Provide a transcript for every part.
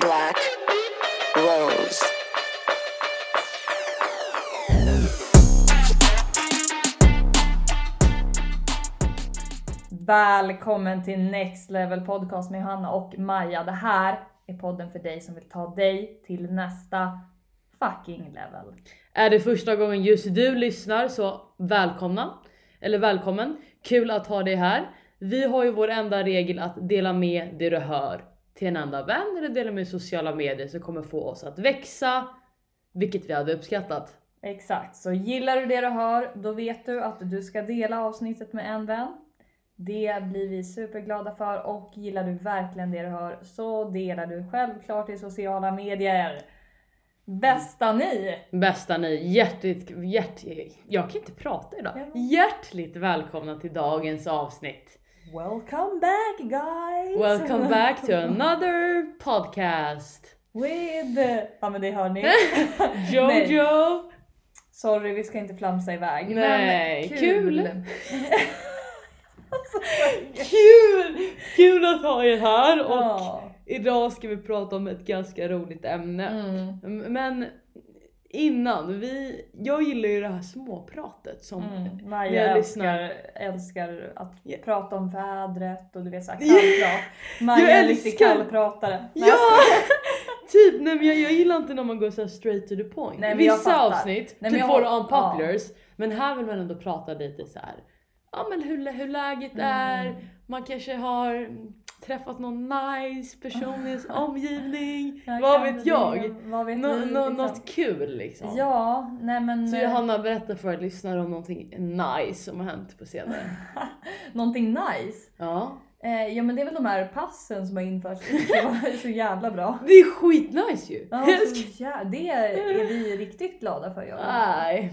Black Rose. Välkommen till Next Level Podcast med Johanna och Maja. Det här är podden för dig som vill ta dig till nästa fucking level. Är det första gången just du lyssnar så välkomna. Eller välkommen. Kul att ha dig här. Vi har ju vår enda regel att dela med det du hör till en enda vän eller dela med sociala medier som kommer få oss att växa. Vilket vi hade uppskattat. Exakt, så gillar du det du hör, då vet du att du ska dela avsnittet med en vän. Det blir vi superglada för och gillar du verkligen det du hör så delar du självklart i sociala medier. Bästa ni! Bästa ni, hjärtligt, hjärt, jag kan inte prata idag. Hjärtligt välkomna till dagens avsnitt. Welcome back guys! Welcome back to another podcast. With... Ja men det hör ni. Jojo! Sorry vi ska inte flamsa iväg. Nej, men kul. Kul! Kul att ha er här och Ja. idag ska vi prata om ett ganska roligt ämne. Mm. Men innan, vi, jag gillar ju det här småpratet som Mm. Maja jag älskar, älskar att Ja. prata om vädret och du vet såhär Ja. kallprat. Maja är älskar- kallpratare. Nej, Ja! typ, nej men jag, jag gillar inte när man går så här straight to the point. Nej, men Vissa avsnitt, Nej, men typ jag våra har- unpopulars, men här vill man ändå prata lite så här. Ja men hur, hur läget är, Mm. man kanske har träffat någon nice person i ens omgivning, Jag vad vet jag? Vad vet Nå, vi, nå, liksom. Något kul liksom. Ja, nej men... Så eh, Johanna berättar för lyssnare om någonting nice som har hänt på senare. Någonting nice. Ja. Eh, ja men det är väl de här passen som har införts. Det var så jävla bra. Det är skitnice ju! Ja, så jä- det är vi riktigt glada för. Jag. Nej.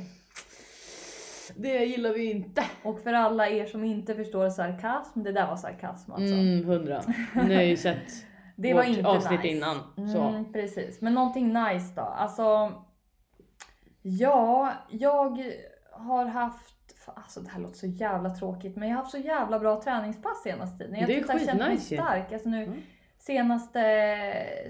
Det gillar vi inte. Och för alla er som inte förstår sarkasm, det där var sarkasm alltså. Mm, hundra. Ni har ju sett det var vårt inte avsnitt nice. innan. Så. Mm, precis, men någonting nice då. Alltså, ja, jag har haft Alltså det här låter så jävla tråkigt men jag har haft så jävla bra träningspass senaste tiden. Jag Det är här känt mig skitnice stark. Alltså nu, Mm. senaste,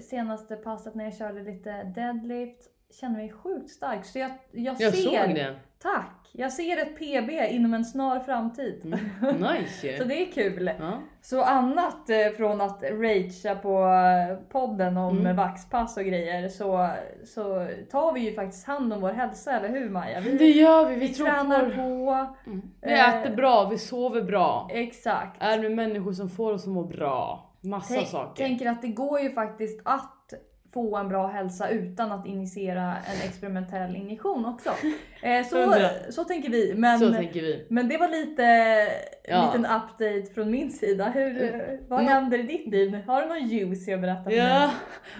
senaste passet när jag körde lite deadlift kände mig sjukt stark. Så jag, jag, Jag ser, såg det. Tack! Jag ser ett PB inom en snar framtid. Mm, nice Så det är kul. Ja. Så annat eh, från att ragea på eh, podden om Mm. vaxpass och grejer så, så tar vi ju faktiskt hand om vår hälsa, eller hur Maja? Vi, Det gör vi, vi, vi tränar på... på. Mm. Vi Eh, äter bra, vi sover bra. Exakt. Är med människor som får oss att må bra. Massa Tänk- saker. tänker att det går ju faktiskt att få en bra hälsa utan att initiera en experimentell injektion också. Eh, så, så tänker vi. Men, Så tänker vi. men det var lite Ja. en liten update från min sida. Hur, eh, vad Mm. händer i ditt liv? Har du någon juicy att berätta för mig? Ja,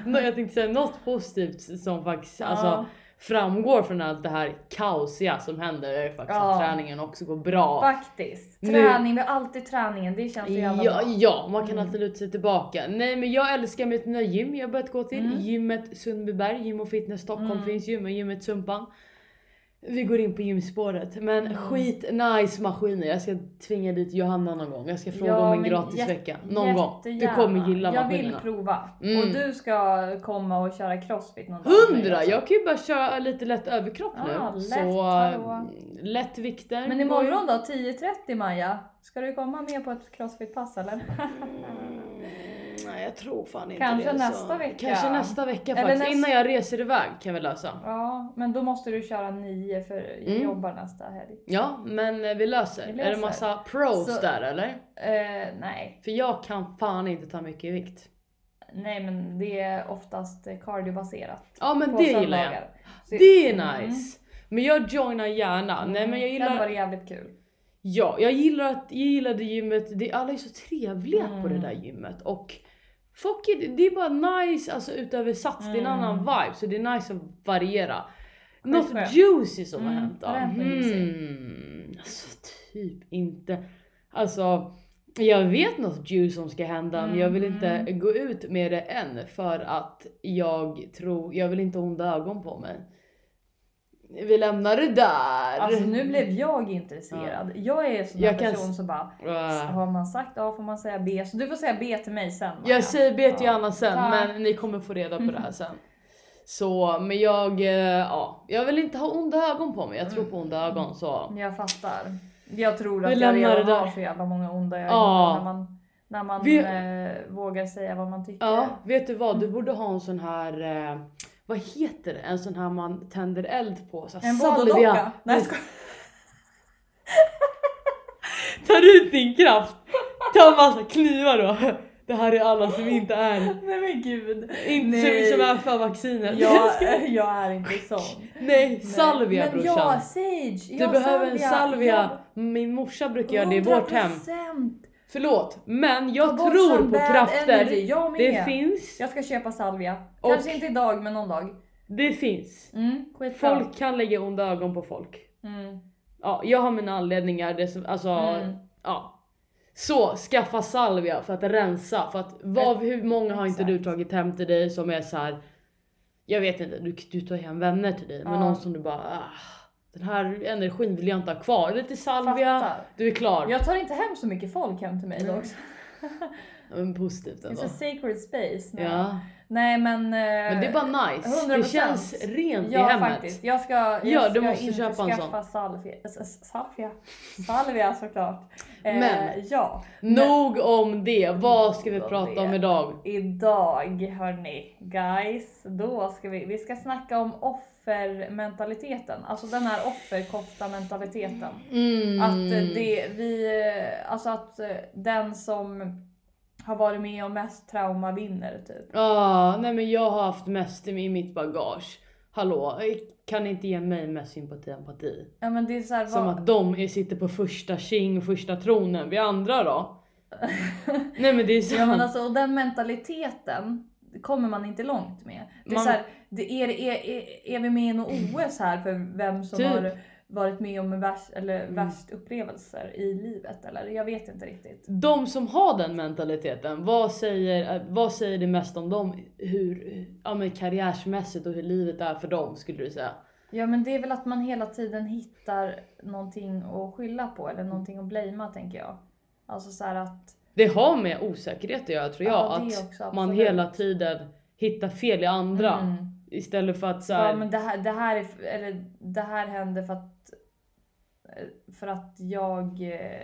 nå- jag tänkte säga något positivt som faktiskt Ja. alltså, framgår från allt det här kaosiga som händer är faktiskt Ja. att träningen också går bra. Faktiskt. Nu- Träning, vi har alltid träningen. Det känns så jävla Ja, bra. ja, man kan Mm. alltid luta sig tillbaka. Nej men jag älskar mitt nya gym jag har börjat gå till. Mm. Gymmet Sundbyberg, Gym och Fitness Stockholm Mm. finns ju, men gymmet Sumpan. Vi går in på gymspåret. Men Mm. skit nice maskiner. Jag ska tvinga dit Johanna någon gång. Jag ska fråga Ja, om en men gratis jät- vecka. Någon gång. Du kommer gilla Jag maskinerna. vill prova. Mm. Och du ska komma och köra crossfit någon dag Hundra! Jag kan ju bara köra lite lätt överkropp Ja, nu. lätt, så hallå. mm, lätt vikter. Men imorgon då, 10.30 Maja? Ska du komma med på ett crossfit-pass eller? Mm, nej jag tror fan inte Kanske det. nästa så. vecka. Kanske nästa vecka Eller faktiskt. nästa- Innan jag reser iväg kan vi lösa. Ja, men då måste du köra 9 för jag Mm. jobbar nästa helg. Ja, men eh, vi löser. Vi Är det löser. massa pros Så- där eller? Eh, nej. För jag kan fan inte ta mycket i vikt. nej, men det är oftast cardiobaserat. Ja men det gillar jag. Så- Det är Mm. nice. Men jag joinar gärna. Nej men jag Det hade gillar... varit jävligt kul. Ja, jag gillar att jag gillar det gymmet. Det, alla är så trevliga på det Mm. där gymmet och folk är, det är bara nice alltså utöver sats. Det är en Mm. annan vibe så det är nice att variera. Något juicy som har Mm, hänt då? Hmm, alltså typ inte. Alltså jag vet något juice som ska hända men jag vill inte Mm. gå ut med det än för att jag tror, jag vill inte ha onda ögon på mig. Vi lämnar det där. Alltså nu blev jag intresserad. Jag är en sån Jag kan person s- som bara, Äh. har man sagt A får man säga B. Så du får säga B till mig sen. Maja. Jag säger B till Ja. Anna sen Tack. men ni kommer få reda på det här sen. Så men jag, eh, ja, jag vill inte ha onda ögon på mig. Jag tror på onda ögon så. Jag fattar. Jag tror Vi att jag redan har så jävla många onda ögon Ja. när man, när man Vi- eh, vågar säga vad man tycker. Ja, vet du vad? Du borde ha en sån här, eh, vad heter det? En sån här man tänder eld på. Så En salvia. Nej jag skojar. Tar ut din kraft. Ta en massa knivar då. Det här är alla som inte är, Nej men gud. inte Nej. som, som är för vaccinet. Jag, jag är inte sån. Nej, salvia Men brorsan. ja, sage. Du ja, behöver en salvia. Min morsa brukar göra det i vårt hem. 100%. Förlåt, men Ta jag bort tror på krafter. Jag. Det finns. Jag ska köpa salvia. Och- Kanske inte idag men någon dag. Det finns. Mm. Folk kan lägga onda ögon på folk. Mm. Ja, jag har mina anledningar. Det som, alltså, Mm. ja. Så skaffa salvia för att rensa. För att vad, hur många har inte du tagit hem till dig som är så här. Jag vet inte, du, du tar hem vänner till dig men någon som du bara ah, den här energin vill jag inte ha kvar. Lite salvia, Fattar. du är klar. Jag tar inte hem så mycket folk hem till mig då Mm. också. Ja, men positivt ändå. It's a sacred space. Nej, Ja, nej men... men det är bara nice. 100%. Det känns rent i Ja hemmet. faktiskt. Jag ska, jag Ja, du ska måste inte köpa en skaffa salvia. Salvia? Salvia såklart. Eh, Men- ja. Nog om det. Vad ska vi om prata om det. idag? Idag hörni, guys, då ska vi, vi ska snacka om offermentaliteten. Alltså den här offerkofta-mentaliteten. Mm. Att eh, det, vi, eh, alltså att eh, den som har varit med om mest trauma vinner typ. Ja, nej men jag har haft mest i mitt bagage. Hallå, kan inte ge mig mest sympati och empati? Ja men det är så här, Som vad, att de är- sitter på första king, första tronen. Vi andra då? nej men det är sant. Ja men alltså och den mentaliteten kommer man inte långt med. Det är Man- så här, det är, är, är, är vi med i något OS här för vem som Typ. har varit med om värst, eller Mm. värst upplevelser i livet eller jag vet inte riktigt. De som har den mentaliteten, vad säger, eh, vad säger det mest om dem? Hur, ja men karriärsmässigt och hur livet är för dem skulle du säga? Ja men det är väl att man hela tiden hittar någonting att skylla på eller någonting att blamea tänker jag. Alltså så att Det har med osäkerhet att göra tror jag. Ja, det att också, man hela tiden hittar fel i andra. Mm. Istället för att så här, Ja men det här, det här är, eller det här hände för att eh, för att jag eh,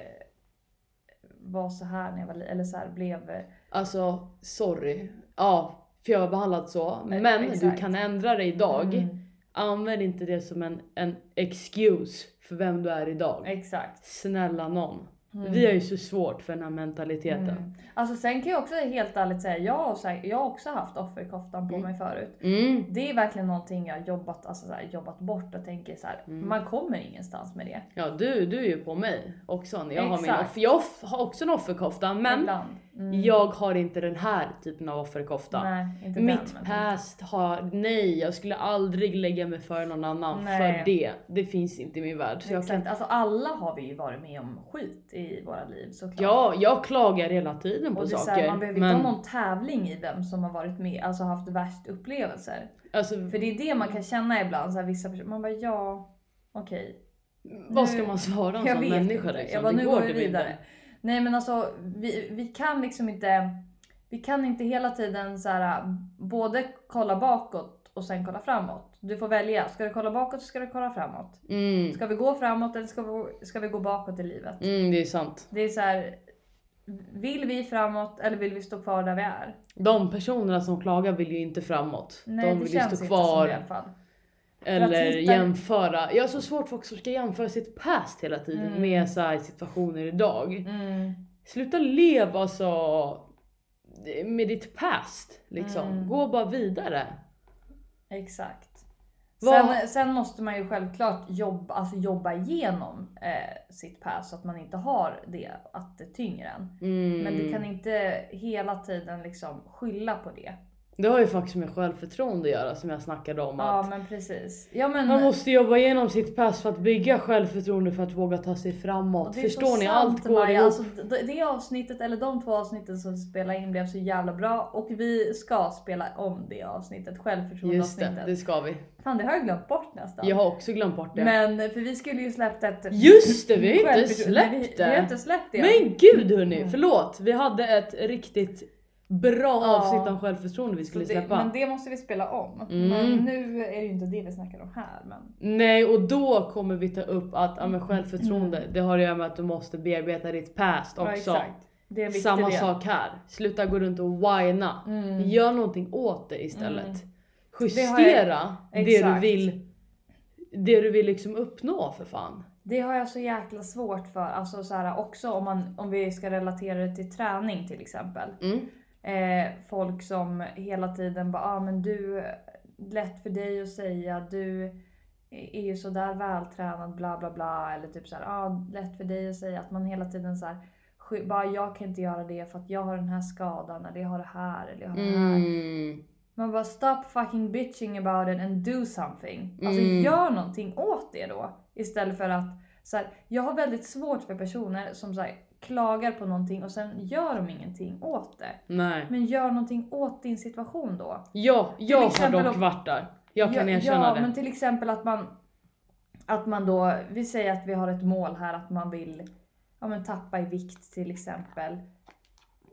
var så här när jag var eller så här blev eh, Alltså sorry. Ja, för jag var behandlad så. Men du exakt. kan ändra dig idag. Mm, Använd inte det som en, en excuse för vem du är idag. exakt. Snälla någon. Mm. Vi har ju så svårt för den här mentaliteten. Mm. Alltså sen kan jag också helt ärligt säga, jag har, säkert- jag har också haft offerkoftan på Mm. mig förut. Mm. Det är verkligen någonting jag har jobbat, alltså så här, jobbat bort och tänker så här, Mm. man kommer ingenstans med det. Ja du, du är ju på mig också. Jag, har, min offer, jag har också en offerkofta men Ibland. Mm. jag har inte den här typen av offerkofta. Nej, Mitt den, men- past har, nej jag skulle aldrig lägga mig för någon annan Nej. för det. Det finns inte i min värld. Så jag Exakt. kan, Alltså alla har vi ju varit med om skit i våra liv såklart. ja, jag klagar hela tiden på och det är så saker. här, man behöver men, inte ha någon tävling i vem som har varit med, alltså haft värst upplevelser. alltså, För det är det man kan känna ibland, så här, vissa personer, man bara ja, okej. vad ska man svara en sån människa liksom? Jag bara, Det nu går går vi typ vidare. inte. Nej men alltså vi, vi kan liksom inte, vi kan inte hela tiden så här, både kolla bakåt och sen kolla framåt. Du får välja, ska du kolla bakåt ska du kolla framåt. Mm, Ska vi gå framåt eller ska vi, ska vi gå bakåt i livet? mm, det är sant. Det är så här. Vill vi framåt eller vill vi stå kvar där vi är? De personerna som klagar vill ju inte framåt. Nej, De vill ju känns stå inte som kvar det i alla fall. Eller hitta- jämföra. Jag har så svårt folk som ska jämföra sitt past hela tiden Mm. med så här situationer idag. Mm. Sluta leva alltså med ditt past liksom. Mm. Gå bara vidare. Exakt. Sen, sen måste man ju självklart jobba, alltså jobba igenom eh, sitt past så att man inte har det, att det tynger en. Mm. Men du kan inte hela tiden liksom skylla på det. Det har ju faktiskt med självförtroende att göra som jag snackade om Ja att men precis. Ja men man måste jobba igenom sitt pass för att bygga självförtroende för att våga ta sig framåt. det Förstår ni? sant, Allt går Maja. ihop. Alltså, det, det avsnittet, eller de två avsnitten som spelade in blev så jävla bra och vi ska spela om det avsnittet, Just det, självförtroendeavsnittet. det ska vi. Fan det har jag glömt bort nästan. Jag har också glömt bort det. Men för vi skulle ju släppt ett... Just det, vi har inte släppt vi, Vi har det. inte släppt det. Men gud hörni, Mm. förlåt. Vi hade ett riktigt bra Ja. avsnitt om självförtroende vi skulle det, släppa. men det måste vi spela om. Mm. Men nu är det ju inte det vi snackar om här. Men... Nej och då kommer vi ta upp att ja, men Mm. självförtroende det har att göra med att du måste bearbeta ditt past Ja, också. Det viktig Samma del. sak här. Sluta gå runt och whina. Mm. Gör någonting åt det istället. Mm. Justera det, du Exakt. vill det du vill liksom uppnå för fan. Det har jag så jäkla svårt för. Alltså så här, också om, man, om vi ska relatera det till träning till exempel. Mm. Eh, folk som hela tiden bara, ah, men du, lätt för dig att säga, du är ju sådär vältränad bla bla bla. Eller typ såhär, ah, lätt för dig att säga att man hela tiden så här, sky- bara jag kan inte göra det för att jag har den här skadan eller jag har det här eller jag har det här. Mm. Man bara stop fucking bitching about it and do something. Alltså Mm. gör någonting åt det då. Istället för att så här, jag har väldigt svårt för personer som så här, klagar på någonting och sen gör de ingenting åt det. Nej. Men gör någonting åt din situation då. Ja, jag har dock varit där. Jag kan ja, erkänna ja, det. men till exempel att man att man då, vi säger att vi har ett mål här att man vill ja, men tappa i vikt till exempel.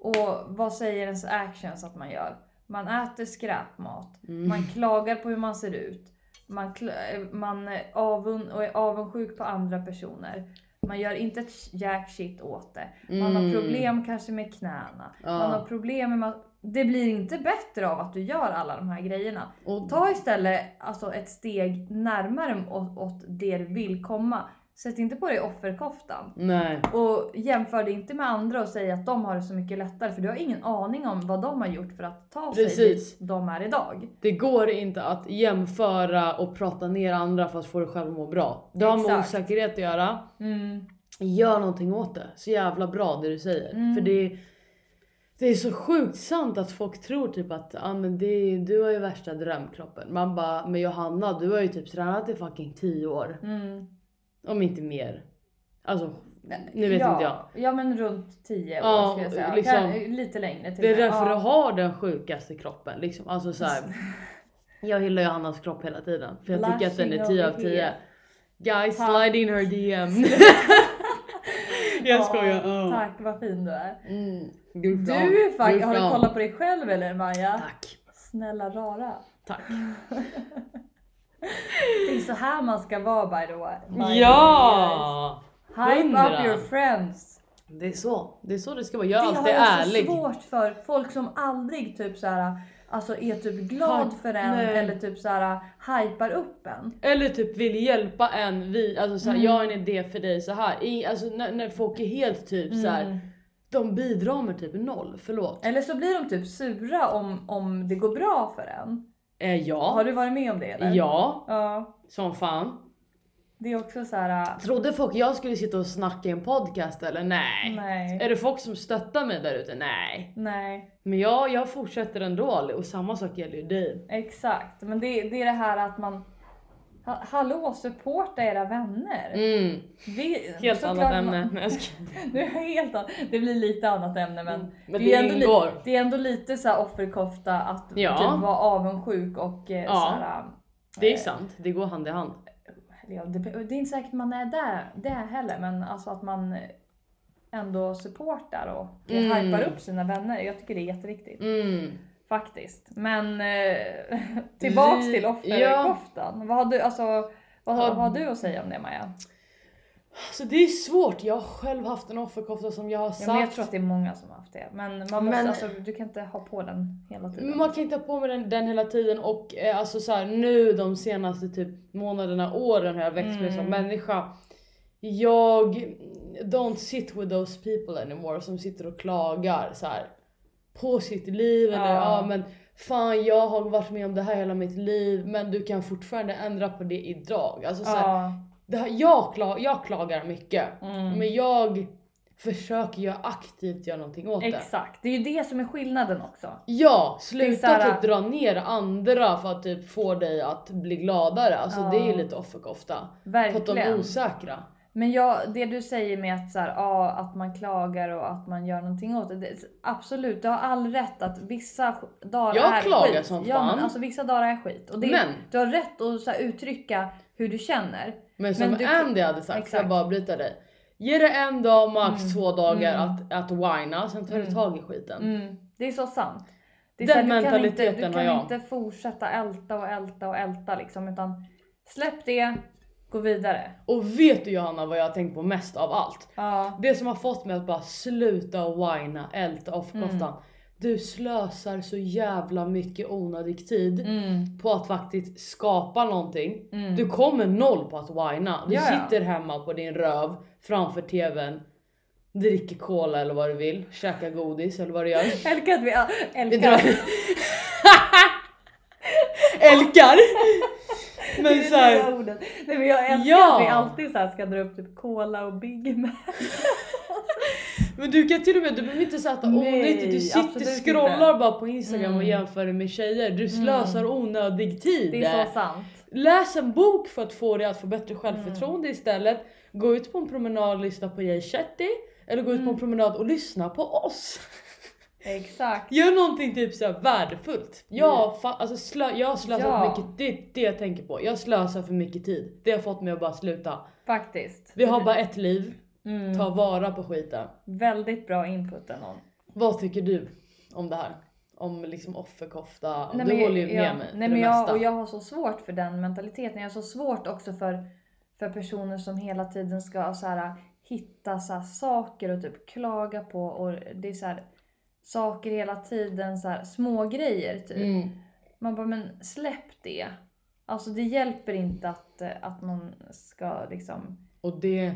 Och vad säger ens actions att man gör? Man äter skräpmat, Mm. man klagar på hur man ser ut, man, eh, man är avund och är avundsjuk på andra personer. Man gör inte ett jack shit åt det. Man har Mm. problem kanske med knäna. Ja. Man har problem med... Det blir inte bättre av att du gör alla de här grejerna. Och, Ta istället alltså, ett steg närmare åt, åt det du vill komma. Sätt inte på dig offerkoftan. nej. Och jämför det inte med andra och säg att de har det så mycket lättare. För du har ingen aning om vad de har gjort för att ta sig Precis. dit de är idag. Det går inte att jämföra och prata ner andra för att få dig själv att må bra. Det har med osäkerhet att göra. Mm. Gör någonting åt det. Så jävla bra det du säger. Mm. För det, det är så sjukt sant att folk tror typ att ah, men det, du har ju värsta drömkroppen. Man bara, men Johanna du har ju typ tränat i fucking 10 år. Mm. Om inte mer. Alltså nu vet ja, inte jag. Ja men runt 10 år Ja, skulle jag säga. liksom- Kan- lite längre till Det är därför ja. du har den sjukaste kroppen. Liksom. Alltså så här, jag hyllar Johannas kropp hela tiden. För jag tycker att den är Blushing 10 av over 10. here. Guys slide in her DM. jag skojar. Ja, Oh. Tack vad fin du är. Mm. Du Good är faktiskt, har du kollat på dig själv eller Maja? Tack. Snälla rara. Tack. Det är så här man ska vara by the way. by the way, Ja! Hype up your friends. Det är så. Det är så det ska vara. Jag det är har alltid jag ärlig. så svårt för. Folk som aldrig typ så här, alltså är typ glad för en nej. eller typ så här hypar upp en. Eller typ vill hjälpa en. Vi, alltså så här, Mm. Jag har en idé för dig så här. I, alltså när, när folk är helt typ så här. Mm. De bidrar med typ noll. Förlåt. Eller så blir de typ sura om, om det går bra för en. Eh, ja. Har du varit med om det eller? Ja. Ja. Som fan. Det är också så här. Trodde folk jag skulle sitta och snacka i en podcast eller? Nej. Nej. Är det folk som stöttar mig där ute? Nej. Nej. Men jag, jag fortsätter ändå och samma sak gäller ju dig. Exakt. Men det, det är det här att man... Ha, hallå, supporta era vänner. Mm. Vi, Helt annat man- ämne. Skojar. Det, är helt, det blir lite annat ämne men, Mm. Men är det ändå li- det är ändå lite så här offerkofta att Ja. typ vara avundsjuk och eh, Ja. så här, Det är eh, sant, det går hand i hand. ja, det, det är inte säkert man är där, det heller men alltså att man ändå supportar och Mm. hypar upp sina vänner. Jag tycker det är jätteviktigt. Mm. Faktiskt. Men eh, tillbaks till offerkoftan. Vad, har du, alltså, vad, Har- vad har du att säga om det Maja? Så det är svårt, jag har själv haft en offerkofta som jag har Ja, sagt. men jag tror att det är många som har haft det. Men, man måste, Men- alltså, du kan inte ha på den hela tiden. Man kan inte ha på mig den, den hela tiden och eh, alltså så här, nu de senaste typ månaderna, åren har jag växt mig som Mm. människa. Jag don't sit with those people anymore som sitter och klagar så här på sitt liv eller Ja. ja men fan jag har varit med om det här hela mitt liv men du kan fortfarande ändra på det idag. Alltså så här, det här, jag, kla, jag klagar mycket Mm. men jag försöker jag aktivt göra någonting åt det. Exakt, det är ju det som är skillnaden också. Ja, sluta här- typ dra ner andra för att typ få dig att bli gladare. Alltså Ja. det är lite offerkofta. För att de är Verkligen. osäkra. Men jag, det du säger med att, så här, ja, att man klagar och att man gör någonting åt det, det. Absolut, du har all rätt att vissa dagar Jag är klagar skit. som Ja, men fan. alltså vissa dagar är skit. Och det, Men- Du har rätt att så här, uttrycka hur du känner. Men som Men du- Andy hade sagt, Exakt. jag bara bryta dig. Ge det en dag, max Mm. två dagar Mm. att, att whina, sen tar du Mm. tag i skiten. Mm, det är så sant. Det är Den så här, du kan inte, mentaliteten du har kan jag. inte fortsätta älta och älta och älta liksom, utan släpp det, gå vidare. Och vet du Johanna vad jag har tänkt på mest av allt? Ja, Det som har fått mig att bara sluta whina, älta offerkoftan. Mm. Du slösar så jävla mycket onödig tid mm, på att faktiskt skapa någonting. mm. Du kommer noll på att whina. Du Ja, ja. sitter hemma på din röv framför tvn, dricker cola eller vad du vill, käkar godis eller vad du gör. Älskar att vi drar... Älkar! Men Det är såhär, nya ordet. Nej, men jag älskar Ja. att vi alltid så här ska dra upp typ cola och Big Mac. men du kan till och med, du behöver inte Nej, nej, du sitter scrollar inte. bara på instagram och Mm. jämför dig med tjejer. Du slösar onödig tid. Det är så sant. Läs en bok för att få dig att få bättre självförtroende istället. Gå ut på en promenad och lyssna på Jay Shetty. Eller gå ut på en promenad och lyssna på oss. Exakt. Gör någonting typ så värdefullt. Jag, fa- alltså slö, jag har slösat Ja. mycket, det är det jag tänker på. Jag slösar för mycket tid. Det har fått mig att bara sluta. Faktiskt. Vi har bara ett liv, Mm. ta vara på skiten. Väldigt bra input ändå. Vad tycker du om det här? Om liksom offerkofta? Nej, du håller ju jag, med mig Nej, men jag, och jag har så svårt för den mentaliteten. Jag har så svårt också för, för personer som hela tiden ska så här, hitta så här, saker och typ klaga på. Och det är så här, saker hela tiden, så här, små grejer typ. Mm. Man bara, men släpp det. Alltså det hjälper inte att, eh, att man ska liksom Och det,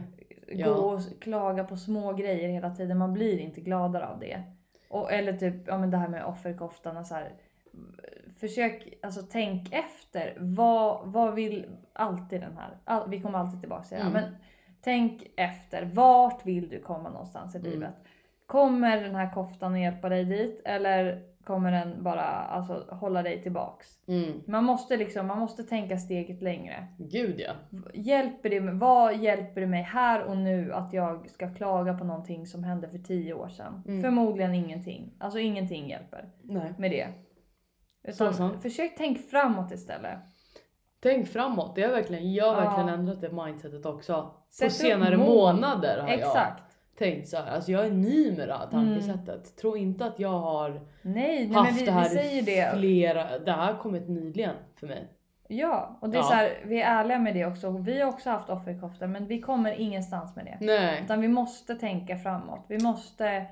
Ja. gå och klaga på små grejer hela tiden. Man blir inte gladare av det. Och, eller typ ja, men det här med offerkoftan. Så här, försök, alltså tänk efter. Vad, vad vill alltid den här, all, vi kommer alltid tillbaka till det här. Mm. Men tänk efter. Vart vill du komma någonstans i Mm. livet? Kommer den här koftan att hjälpa dig dit? Eller kommer den bara alltså, hålla dig tillbaks? mm, Man måste, liksom, man måste tänka steget längre. gud ja. Hjälper det, vad hjälper det mig här och nu att jag ska klaga på någonting som hände för tio år sedan? Mm. Förmodligen ingenting. Alltså ingenting hjälper Nej. med det. Så Utan sant. försök tänk framåt istället. Tänk framåt, det har verkligen, jag har Ja. verkligen ändrat det mindsetet också. Sätt på senare mål. månader har jag Exakt. Tänkt så här. Alltså jag är ny med det Mm. här tankesättet. Tro inte att jag har Nej, nej haft vi, det här vi det. flera, det här har kommit nyligen för mig. Ja, och det är Ja. så här, vi är ärliga med det också. Vi har också haft offerkoftor men vi kommer ingenstans med det. Nej. Utan vi måste tänka framåt. Vi måste,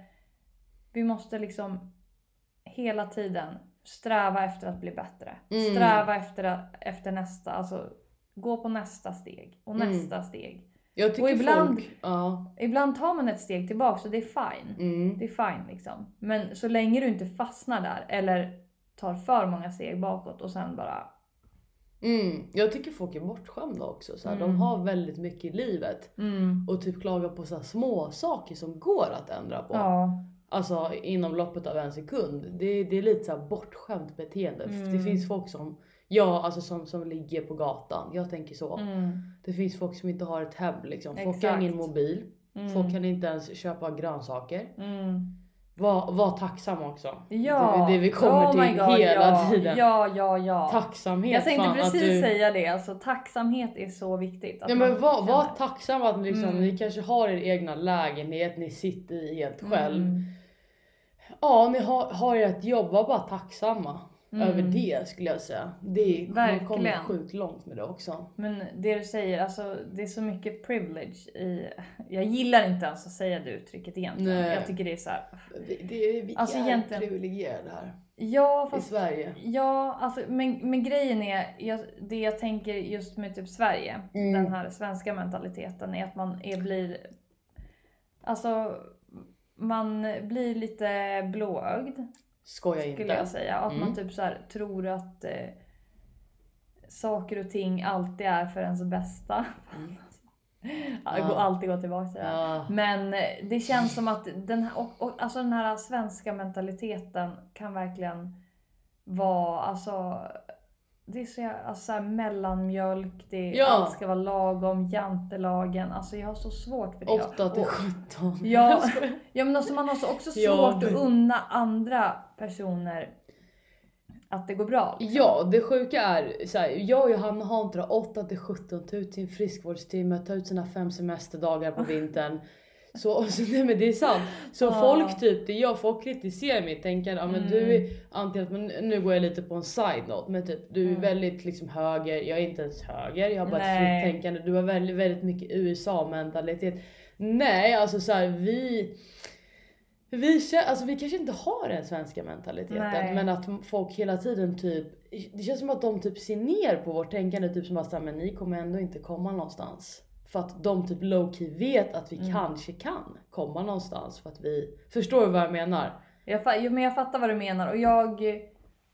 vi måste liksom hela tiden sträva efter att bli bättre. Mm. Sträva efter, efter nästa, alltså gå på nästa steg och Mm. nästa steg. Jag tycker Och ibland- folk... Ja. Ibland tar man ett steg tillbaka och det är fine. Mm. Det är fine liksom. Men så länge du inte fastnar där eller tar för många steg bakåt och sen bara Mm. Jag tycker folk är bortskämda också. Så Mm. De har väldigt mycket i livet. mm, Och typ klagar på så små saker som går att ändra på. ja. Alltså inom loppet av en sekund. Det, det är lite så bortskämt beteende. Mm. Det finns folk som, ja alltså som, som ligger på gatan. Jag tänker så. Mm, Det finns folk som inte har ett hem liksom. Folk har ingen mobil. mm, Folk kan inte ens köpa grönsaker. mm. Var, var tacksam också. Ja, Det det vi kommer oh till God, hela ja. tiden. Ja, ja, ja. Tacksamhet. Jag tänkte fan, precis du... säga det, alltså tacksamhet är så viktigt. Ja men var, var tacksam att liksom, Mm. ni kanske har er egna lägenhet, ni sitter i helt själv. Mm. Ja, ni har, har ert jobb, var bara tacksamma Mm. över det skulle jag säga. Det man kommer Verkligen. sjukt långt med det också. Men det du säger, alltså det är så mycket privilege i... Jag gillar inte ens att säga det uttrycket egentligen. Nej. Jag tycker det är så här. Det, det, vi Alltså, är egentligen- privilegierade här Ja, i fast Sverige. Ja, alltså, men, men grejen är, jag, det jag tänker just med typ Sverige, Mm. den här svenska mentaliteten, är att man är, blir... Alltså, man blir lite blåögd, Skoja skulle inte. jag säga. Att man Mm. typ så här, tror att eh, saker och ting alltid är för ens bästa. Mm. Ja. alltid gå tillbaka till det. Ja. Men eh, det känns som att den här, och, och, alltså den här svenska mentaliteten kan verkligen vara alltså det är så, alltså så här mellanmjölk, det, Ja. allt ska vara lagom, jantelagen. Alltså jag har så svårt för det. 8 till Och- 17. Ja, ja men alltså man har så också Ja, svårt det- att unna andra personer att det går bra. liksom. Ja, det sjuka är så här, jag och Johanna har inte det 8 till 17 ta ut sin friskvårdstimme, ta ut sina fem semesterdagar på vintern. Så, så nej men det är sant. Så Ja. folk typ, det jag folk kritiserar mitt tänkande, ja men Mm. du är antingen, men nu går jag lite på en side note, men typ du är Mm. väldigt liksom höger, jag är inte ens höger, jag har bara ett Nej. fritt tänkande, du har väldigt, väldigt mycket USA-mentalitet. Nej alltså så här, vi vi, alltså vi kanske inte har den svenska mentaliteten Nej. men att folk hela tiden typ Det känns som att de typ ser ner på vårt tänkande typ som att säga, men ni kommer ändå inte komma någonstans. För att de typ low key vet att vi Mm. kanske kan komma någonstans för att vi Förstår du vad jag menar? Jag, jo, men jag fattar vad du menar och jag...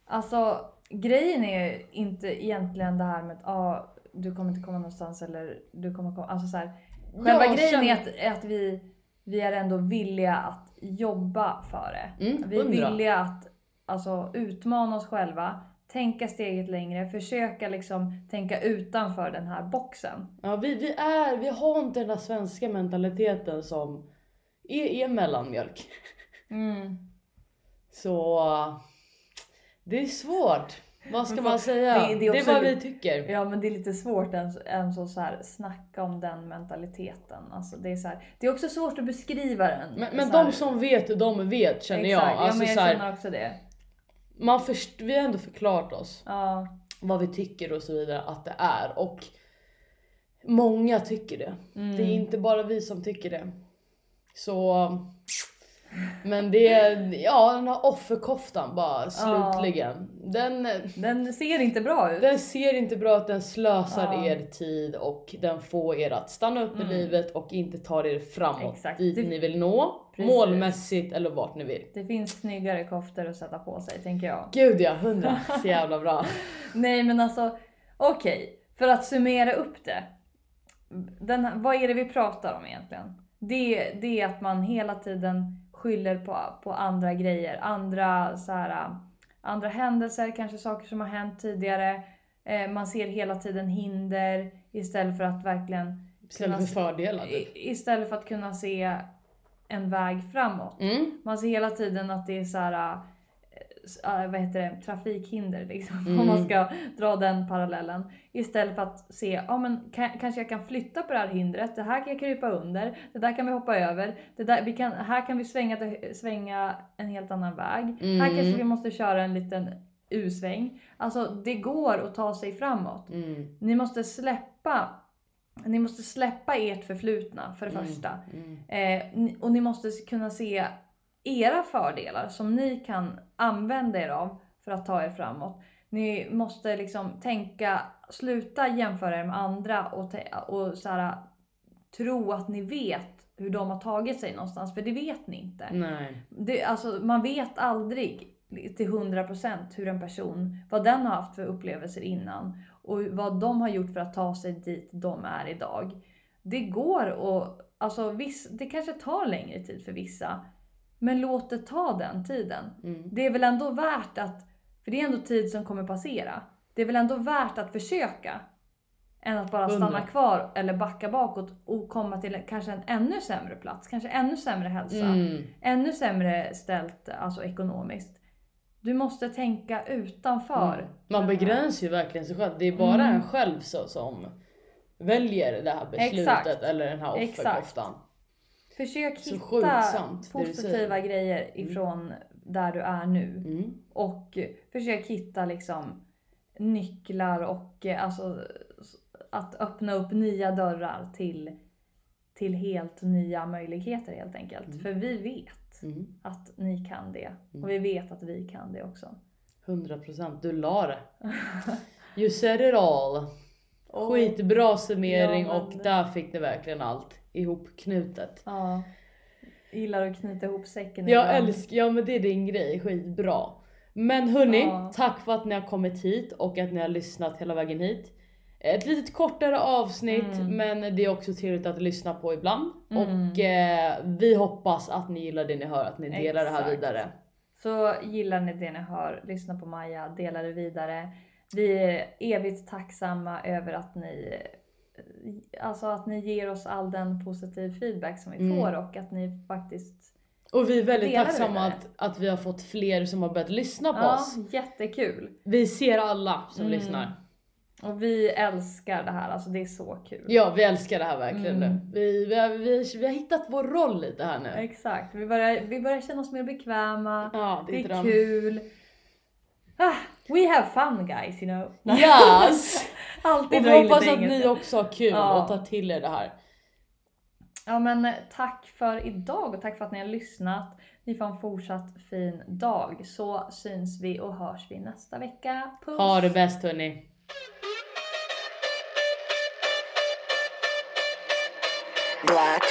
Alltså grejen är inte egentligen det här med att ah, du kommer inte komma någonstans eller du kommer komma... Alltså så här, själva Jag grejen känner- är att, är att vi, vi är ändå villiga att jobba för det. Mm, Vi är villiga att alltså, utmana oss själva, tänka steget längre, försöka liksom tänka utanför den här boxen. Ja, vi, vi, är, vi har inte den där svenska mentaliteten som är, är mellanmjölk. Mm. Så det är svårt. Vad ska man säga? det- Det, det är är också vad vi tycker. Ja men det är lite svårt ens, ens att så här, snacka om den mentaliteten. Alltså, det, är så här, det är också svårt att beskriva den. Men, men de som vet, de vet känner jag. Exakt, Alltså, ja, men jag så här, känner också det. man först, vi har ändå förklarat oss Ja, vad vi tycker och så vidare att det är. Och många tycker det. mm. Det är inte bara vi som tycker det. Så... Men det ja den här offerkoftan bara slutligen. Den, Den ser inte bra ut. den ser inte bra ut, den slösar Ja. er tid och den får er att stanna upp Mm. i livet och inte tar er framåt Exakt. dit Det- ni vill nå. Precis. Målmässigt eller vart ni vill. Det finns snyggare koftor att sätta på sig tänker jag. Gud ja, hundra. Så jävla bra. Nej men alltså, okej. För att summera upp det. Den, vad är det vi pratar om egentligen? Det, det är att man hela tiden skyller på, på andra grejer. Andra, så här, andra händelser, kanske saker som har hänt tidigare. Eh, man ser hela tiden hinder istället för att verkligen Istället för fördelar. Typ. istället för att kunna se en väg framåt. Mm. Man ser hela tiden att det är så här, vad heter det, trafikhinder liksom. Mm. Om man ska dra den parallellen. Istället för att se, ja men kan, kanske jag kan flytta på det här hindret. Det här kan jag krypa under. Det där kan vi hoppa över. Det där, vi kan, här kan vi svänga, svänga en helt annan väg. Mm. Här kanske vi måste köra en liten U-sväng. Alltså det går att ta sig framåt. Mm. Ni måste släppa ni måste släppa ert förflutna för det Mm. första. Mm. Eh, och ni måste kunna se era fördelar som ni kan använda er av för att ta er framåt. Ni måste liksom tänka, sluta jämföra er med andra och, och så här, tro att ni vet hur de har tagit sig någonstans, för det vet ni inte. Nej. Det, alltså, man vet aldrig till 100% hur en person, vad den har haft för upplevelser innan och vad de har gjort för att ta sig dit de är idag. Det går och alltså viss, det kanske tar längre tid för vissa. Men låt det ta den tiden. Mm. Det är väl ändå värt att, för det är ändå tid som kommer passera. Det är väl ändå värt att försöka. Än att bara stanna Hundra. kvar eller backa bakåt och komma till kanske en ännu sämre plats. Kanske ännu sämre hälsa Mm. ännu sämre ställt alltså ekonomiskt. Du måste tänka utanför. Mm. Man begränsar ju verkligen sig själv. Det är bara Mm. en själv så, som väljer det här beslutet Exakt. eller den här offerkoftan. Försök Så hitta positiva grejer ifrån där du är nu. Mm. Och försök hitta liksom nycklar och eh, alltså att öppna upp nya dörrar till, till helt nya möjligheter helt enkelt. Mm. För vi vet Mm. att ni kan det. Mm. Och vi vet att vi kan det också. 100% du la det. You said it all. Skitbra summering Ja, men- och där fick ni verkligen allt ihopknutet. Ja. Gillar att knyta ihop säcken Jag ibland. älskar, ja men det är din grej, skitbra. Men hörni, Ja. tack för att ni har kommit hit och att ni har lyssnat hela vägen hit. ett litet kortare avsnitt Mm. men det är också trevligt att lyssna på ibland. Mm. Och eh, vi hoppas att ni gillar det ni hör, att ni delar det här Exakt. vidare. Så gillar ni det ni hör, lyssna på Maja, dela det vidare. Vi är evigt tacksamma över att ni Alltså att ni ger oss all den positiv feedback som vi Mm. får och att ni faktiskt Och vi är väldigt det tacksamma att, att vi har fått fler som har börjat lyssna på Ja, oss. jättekul. Vi ser alla som Mm. lyssnar. Och vi älskar det här, alltså det är så kul. Ja, vi älskar det här verkligen Mm. nu. Vi, vi, har, vi, vi har hittat vår roll lite här nu. Exakt, vi börjar, vi börjar känna oss mer bekväma. Ja, Det är dröm. kul. Ah, we have fun guys, you know. Yes! Alltid Och vi hoppas att engelska. ni också har kul Ja. och tar till er det här. Ja men eh, tack för idag och tack för att ni har lyssnat. Ni får en fortsatt fin dag så syns vi och hörs vi nästa vecka. Puss! Ha det bäst hörni. Black